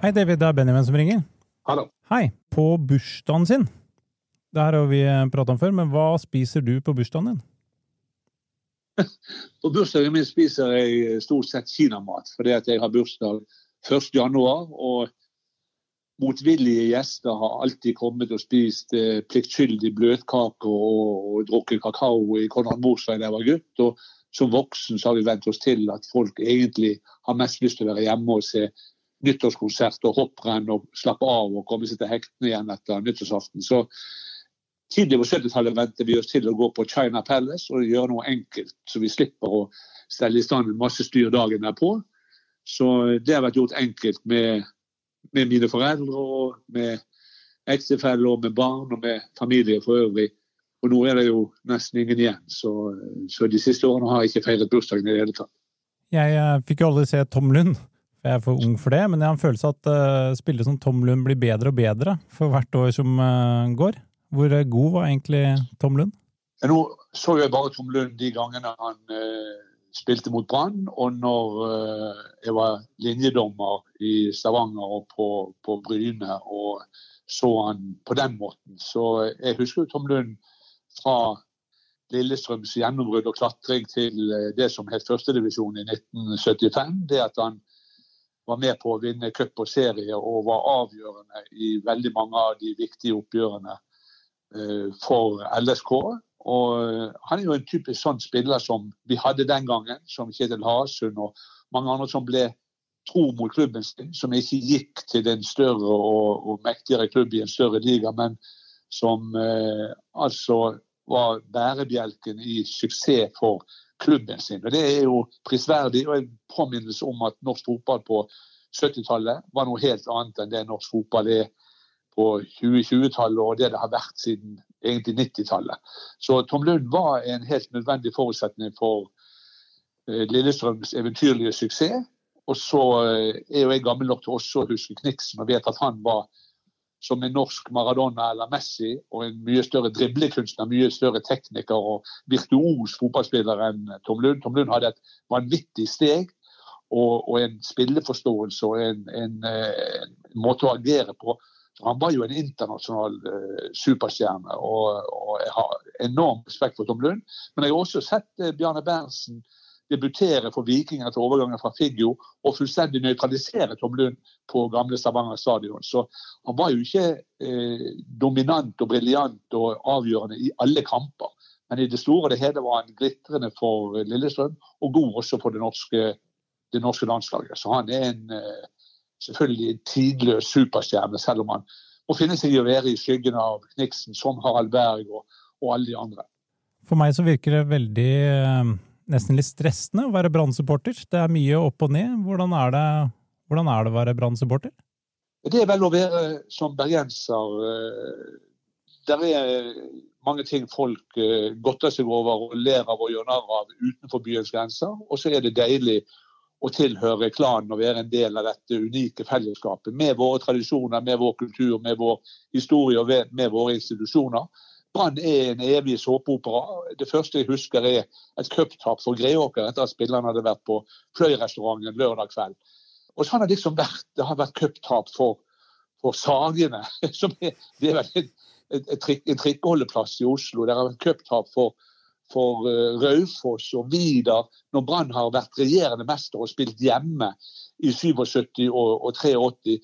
Hei, David. Det er Benjamin som ringer. Hallo. Hei. På bursdagen sin. Det her har vi prata om før, men hva spiser du på bursdagen din? På bursdagen min spiser jeg stort sett kinamat, fordi at jeg har bursdag 1. januar. Og motvillige gjester har alltid kommet og spist eh, pliktskyldig bløtkake og, og drukket kakao i Konrad Morsveig da jeg var gutt. Og som voksen så har vi vent oss til at folk egentlig har mest lyst til å være hjemme og se nyttårskonsert og hopprenn og slappe av og komme seg til hektene igjen etter nyttårsaften. Så tidlig på 70-tallet venter vi oss til å gå på China Palace og gjøre noe enkelt, så vi slipper å stelle i stand en masse styr dagen derpå. Så det har vært gjort enkelt med med mine foreldre og med ektefelle og med barn og med familie for øvrig. Og nå er det jo nesten ingen igjen, så, så de siste årene har jeg ikke feiret bursdagen i det hele tatt. Jeg eh, fikk jo aldri se Tom Lund, jeg er for ung for det, men jeg har en følelse at uh, spillere som Tom Lund blir bedre og bedre for hvert år som uh, går. Hvor god var egentlig Tom Lund? Ja, nå så jeg bare Tom Lund de gangene han uh, spilte mot Brann, og når jeg var linjedommer i Stavanger og på, på, Bryne og så han på den måten. Så jeg husker Tom Lund fra Lillestrøms gjennombrudd og klatring til det som het førstedivisjon i 1975. Det at han var med på å vinne cup og serie og var avgjørende i veldig mange av de viktige oppgjørene uh, for LSK. Og eh, Han er jo en typisk sånn spiller som vi hadde den gangen, som Kjetil Hasund og mange andre som ble tro mot klubben sin, som ikke gikk til en større og, og mektigere klubb i en større liga, men som eh, altså var bærebjelken i suksess for klubben sin. Og Det er jo prisverdig og en påminnelse om at norsk fotball på 70-tallet var noe helt annet enn det norsk fotball er på 2020-tallet og det det har vært siden egentlig 90-tallet. Så Tom Lund var en helt nødvendig forutsetning for eh, Lillestrøms eventyrlige suksess. Og så eh, er jo jeg gammel nok til også å huske Kniksen og vet at han var som en norsk Maradona eller Messi og en mye større driblekunstner, mye større tekniker og virtuos fotballspiller enn Tom Lund. Tom Lund hadde et vanvittig steg og, og en spilleforståelse og en, en, eh, en måte å agere på han var jo en internasjonal uh, superstjerne, og, og, jeg har enorm respekt for Tom Lund. Men jeg har også sett uh, Bjarne Berntsen debutere for Viking etter overgangen fra Figgjo og fullstendig nøytralisere Tom Lund på gamle Stavanger stadion. Så han var jo ikke eh, dominant og briljant og avgjørende i alle kamper. Men i det store og det hele var han glitrende for Lillestrøm, og god også for det norske, det norske landslaget. Så han er en selvfølgelig en tidløs superstjerne, selv om han må finne seg i å være i skyggen av Kniksen, som Harald Berg og, og alle de andre. For meg så virker det veldig eh, nesten litt stressende å være Brann-supporter. Det er mye opp og ned. Hvordan er det, hvordan er det å være Brann-supporter? Det er vel å være som bergenser. Eh, det er mange ting folk eh, godter seg over og ler av og gjør narr av utenfor byens grenser. Og så er det deilig å tilhøre klanen og være en del av dette unike fellesskapet. Med våre tradisjoner, med vår kultur, med vår historie og med våre institusjoner. Brann er en evig såpeopera. Det første jeg husker er et cuptap for Greåker etter at spillerne hadde vært på Fløy-restauranten lørdag kveld. Og så har liksom vært, det har vært cuptap for, for Sagene, som er, det er vel en, en, trikkeholdeplass i Oslo. Det har vært cuptap for for uh, Raufoss og Vidar når Brann har vært regjerende mester og spilt hjemme i 77 og, og 83.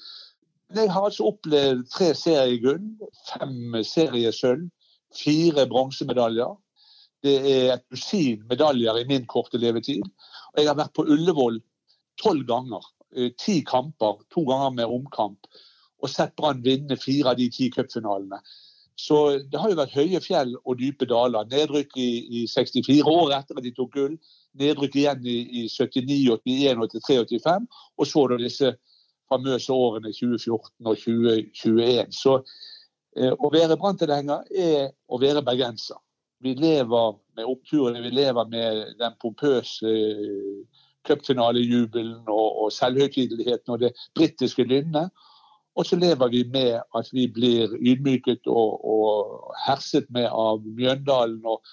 Jeg har altså opplevd tre seriegull, fem seriesølv, fire bronsemedaljer. Det er et dusin medaljer i min korte levetid. Og jeg har vært på Ullevål tolv ganger. Ti kamper, to ganger med omkamp. Og sett Brann vinne fire av de ti cupfinalene. Så det har jo vært høye fjell og dype daler. Nedrykk i, i 64 år etter at de tok gull. Nedrykk igjen i, i 79, 81, 83, 85. Og så da disse famøse årene 2014 og 2021. Så å være Brann-tilhenger er å være bergenser. Vi lever med oppturene, vi lever med den pompøse eh, cupfinalejubelen og, og selvhøytideligheten og det britiske lynnet. Og så lever vi med at vi blir ydmyket og, og herset med av Mjøndalen og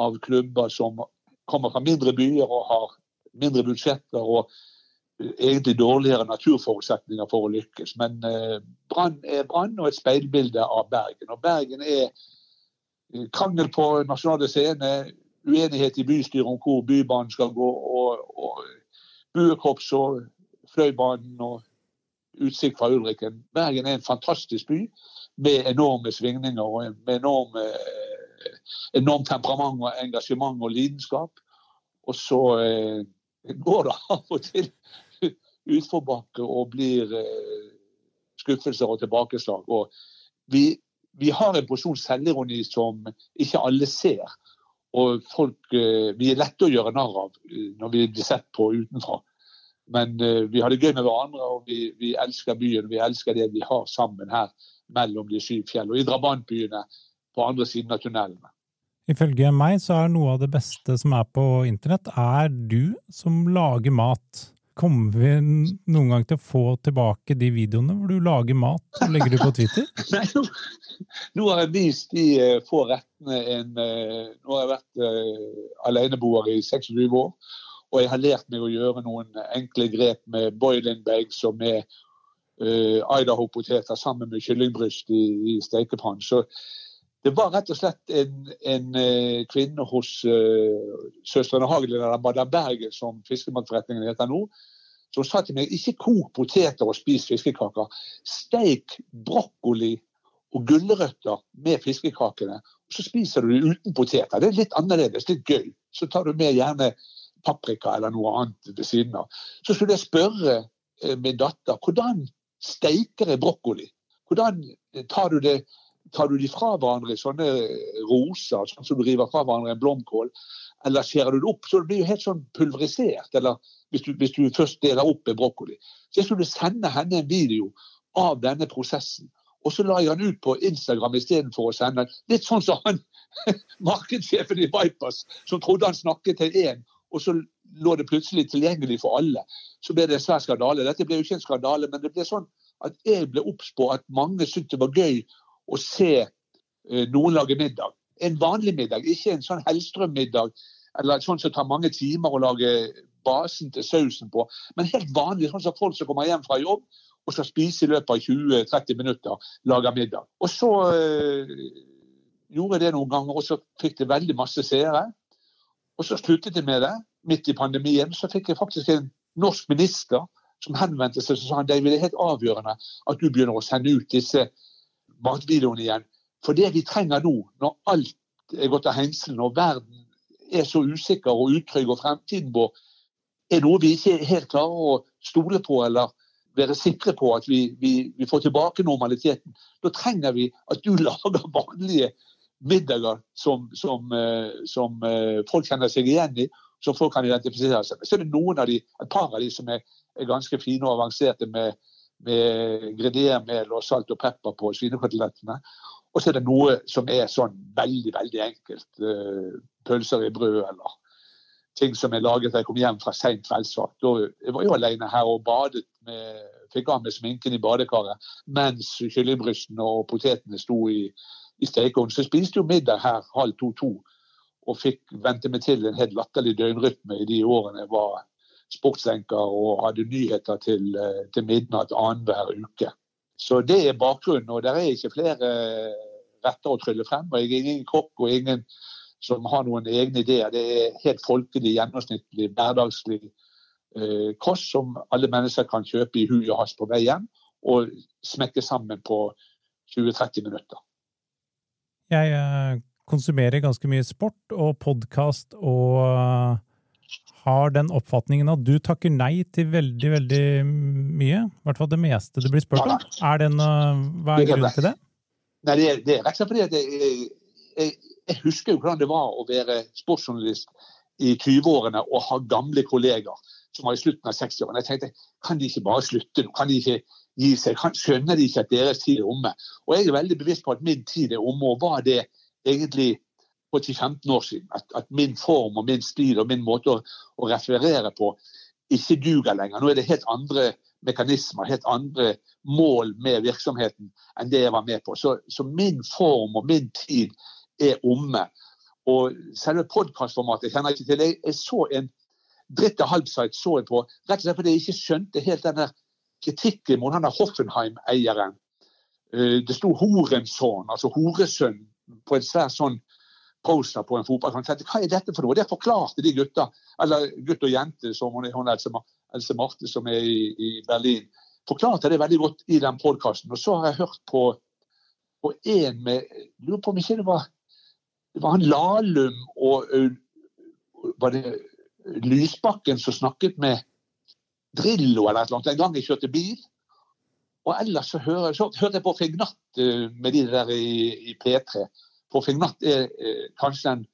av klubber som kommer fra mindre byer og har mindre budsjetter og egentlig dårligere naturforutsetninger for å lykkes. Men eh, Brann er Brann og et speilbilde av Bergen. Og Bergen er eh, krangel på nasjonale scene, uenighet i bystyret om hvor Bybanen skal gå, og, og buekorps og Fløibanen og utsikt fra Ulriken. Bergen er en fantastisk by med enorme svingninger og med enorme, enormt temperament og engasjement og lidenskap. Og så eh, går det av og til utforbakke og blir eh, skuffelser og tilbakeslag. Og vi, vi har en porsjon selvironi som ikke alle ser. Og folk, eh, Vi er lette å gjøre narr av eh, når vi blir sett på utenfra. Men vi har det gøy med hverandre, og vi, vi, elsker byen. Vi elsker det vi har sammen her mellom de syv fjell. Og i drabantbyene på andre siden av tunnelene. Ifølge meg så er noe av det beste som er på internett, er du som lager mat. Kommer vi noen gang til å få tilbake de videoene hvor du lager mat og legger du på Twitter? Nei, nå, nå, har jeg vist de uh, få rettene en uh, Nå har jeg vært uh, aleneboer i 26 år. Og jeg har lært meg å gjøre noen enkle grep med boiling bags og med uh, Idaho-poteter sammen med kyllingbryst i, i stekepann. Så det var rett og slett en, en uh, kvinne hos uh, søstrene Hagelin, eller Madam Bergen, som fiskemannforretningen heter nå, som sa til meg ikke kok poteter og spis fiskekaker. Steik brokkoli og gulrøtter med fiskekakene. og Så spiser du det uten poteter. Det er litt annerledes, litt gøy. Så tar du med gjerne paprika eller noe annet ved siden av. Så skulle jeg spørre eh, min datter hvordan steiker jeg brokkoli? Hvordan eh, tar du det Tar du de fra hverandre i sånne roser, sånn som du river fra hverandre en blomkål? Eller skjærer du det opp? Så det blir jo helt sånn pulverisert. Eller hvis du, hvis du først deler opp en brokkoli. Så jeg skulle sende henne en video av denne prosessen. Og så la jeg han ut på Instagram istedenfor å sende Litt sånn som han markedssjefen i Vipers, som trodde han snakket til én, og så lå det plutselig tilgjengelig for alle. Så ble det en svær skandale. Dette ble jo ikke en skandale, men det ble sånn at jeg ble obs på at mange syntes det var gøy å se uh, noen lage middag. En vanlig middag, ikke en sånn Hellstrøm-middag eller sånn som tar mange timer å lage basen til sausen på. Men helt vanlig, sånn som folk som kommer hjem fra jobb og skal spise i løpet av 20-30 minutter, lager middag. Og så øh, gjorde jeg det noen ganger, og så fikk det veldig masse seere. Og så sluttet jeg med det. Midt i pandemien så fikk jeg faktisk en norsk minister som henvendte seg og sa han, det er helt avgjørende at du begynner å sende ut disse matvideoene igjen. For det vi trenger nå, når alt er gått av henselen og verden er så usikker og utrygg, og fremtiden vår er noe vi ikke helt klarer å stole på eller være sikre på at vi, vi, vi får tilbake normaliteten. Da trenger vi at du lager vanlige middager som, som, eh, som, eh, folk kjenner seg igjen i, som folk kan identifisere seg med. Så er det noen av de, et par av de som er, er ganske fine og avanserte med, med greniermel og salt og pepper på svinekotelettene. Og så er det noe som er sånn veldig, veldig enkelt. Eh, pølser i brød eller ting som er laget da jeg kom hjem fra seint kveldsvakt. Jeg var jo alene her og badet med, fikk av meg sminken i badekaret mens kyllingbrystene og potetene sto i, i stekeovnen. Så spiste jo middag her halv to-to, og fikk vente meg til en helt latterlig døgnrytme i de årene jeg var sportsenker og hadde nyheter til, eh, til midnatt annenhver uke. Så det er bakgrunnen. Og det er ikke flere retter å trylle frem. og Jeg er ingen kokk og ingen som har noen egne ideer. Det er helt folkelig, gjennomsnittlig, hverdagslig eh, kost som alle mennesker kan kjøpe i hui og hast på vei hjem, og smekke sammen på 20-30 minutter. Jeg eh, konsumerer ganske mye sport og podkast og eh, har den oppfatningen at du takker nei til veldig, veldig mye. I hvert fall det meste det blir spurt om. Er den, hva er grunnen til det? Nei, det er, det er rett og slett fordi at jeg, jeg, jeg, husker jo hvordan det var å være sportsjournalist i 20-årene og ha gamle kolleger som var i slutten av 60-årene. Jeg tenkte kan de ikke bare slutte nå? Kan de ikke gi seg. Kan, skjønner de ikke at deres tid er omme. Og jeg er veldig bevisst på at min tid er omme, og hva det egentlig 10-15 år siden. At, at, min form og min stil og min måte å, å, referere på ikke duger lenger. Nå er det helt andre mekanismer, helt andre mål med virksomheten enn det jeg var med på. Så, så min form og min tid er omme. Og selve podkastformatet kjenner jeg ikke til. Jeg, jeg så en Dritte Halbside så jeg på rett og slett fordi jeg ikke skjønte helt den kritikken mot han Hoffenheim-eieren. Eh, det sto Horensson, altså horesønn, på en svær sånn poster på en fotballkamp. Hva er dette for noe? Det forklarte de gutta, eller gutt og jente, som hun, hun Else, Marte som er i, i, Berlin, forklarte det veldig godt i den podkasten. Og så har jeg hørt på, på en med Lurer på om ikke det var, det var han Lahlum og var det Lysbakken som snakket med Drillo eller et eller annet en gang jeg kjørte bil. Og ellers så hørte jeg på Fignatt med de der i, i P3. For Fignatt er eh, kanskje den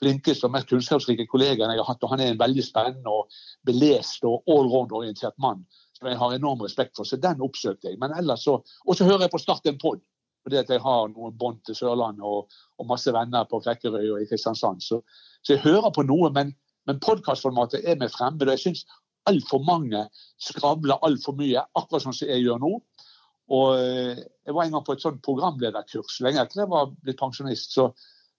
flinkeste og mest kunnskapsrike kollegaen jeg har hatt. Og han er en veldig spennende og belest og allround-orientert mann som jeg har enorm respekt for. Så den oppsøkte jeg. Men ellers så Og så hører jeg på Start en pod. Fordi at jeg har noen bånd til Sørlandet og, og, masse venner på Flekkerøy og i Kristiansand. Så, så jeg hører på noe. Men, men podkastformatet er meg fremmed. Og jeg syns altfor mange skravler altfor mye, akkurat sånn som jeg gjør nå. Og eh, Jeg var en gang på et sånn programlederkurs lenge etter jeg var blitt pensjonist. Så,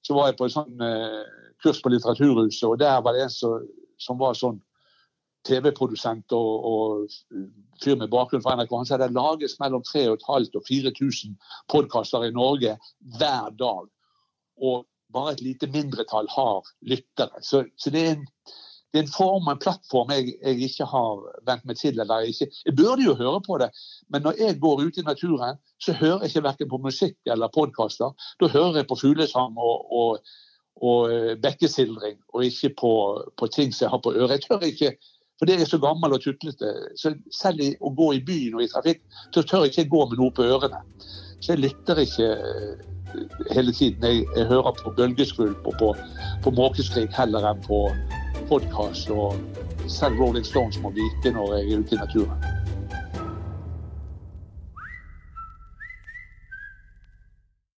så var jeg på et sånn uh, kurs på Litteraturhuset, og der var det en som, som var sånn TV-produsent og, og, fyr med bakgrunn fra NRK. Han sa det lages mellom 3500 og 4000 podkaster i Norge hver dag. Og bare et lite mindretall har lyttere. Så, så det er en det er en form og en plattform jeg, jeg, ikke har vent meg til. eller ikke. Jeg burde jo høre på det, men når jeg går ut i naturen, så hører jeg ikke verken på musikk eller podkaster. Da hører jeg på fuglesang og, og, og eh, bekkesildring, og ikke på, på, ting som jeg har på øret. Jeg tør ikke, for det er så gammel og tutlete. Så selv i, å gå i byen og i trafikk, så tør jeg ikke gå med noe på ørene. Så jeg lytter ikke eh, hele tiden. Jeg, jeg hører på bølgeskvulp og på, på måkeskrik heller enn på podkast, og selv Rolling Stones må vike når jeg er ute i naturen.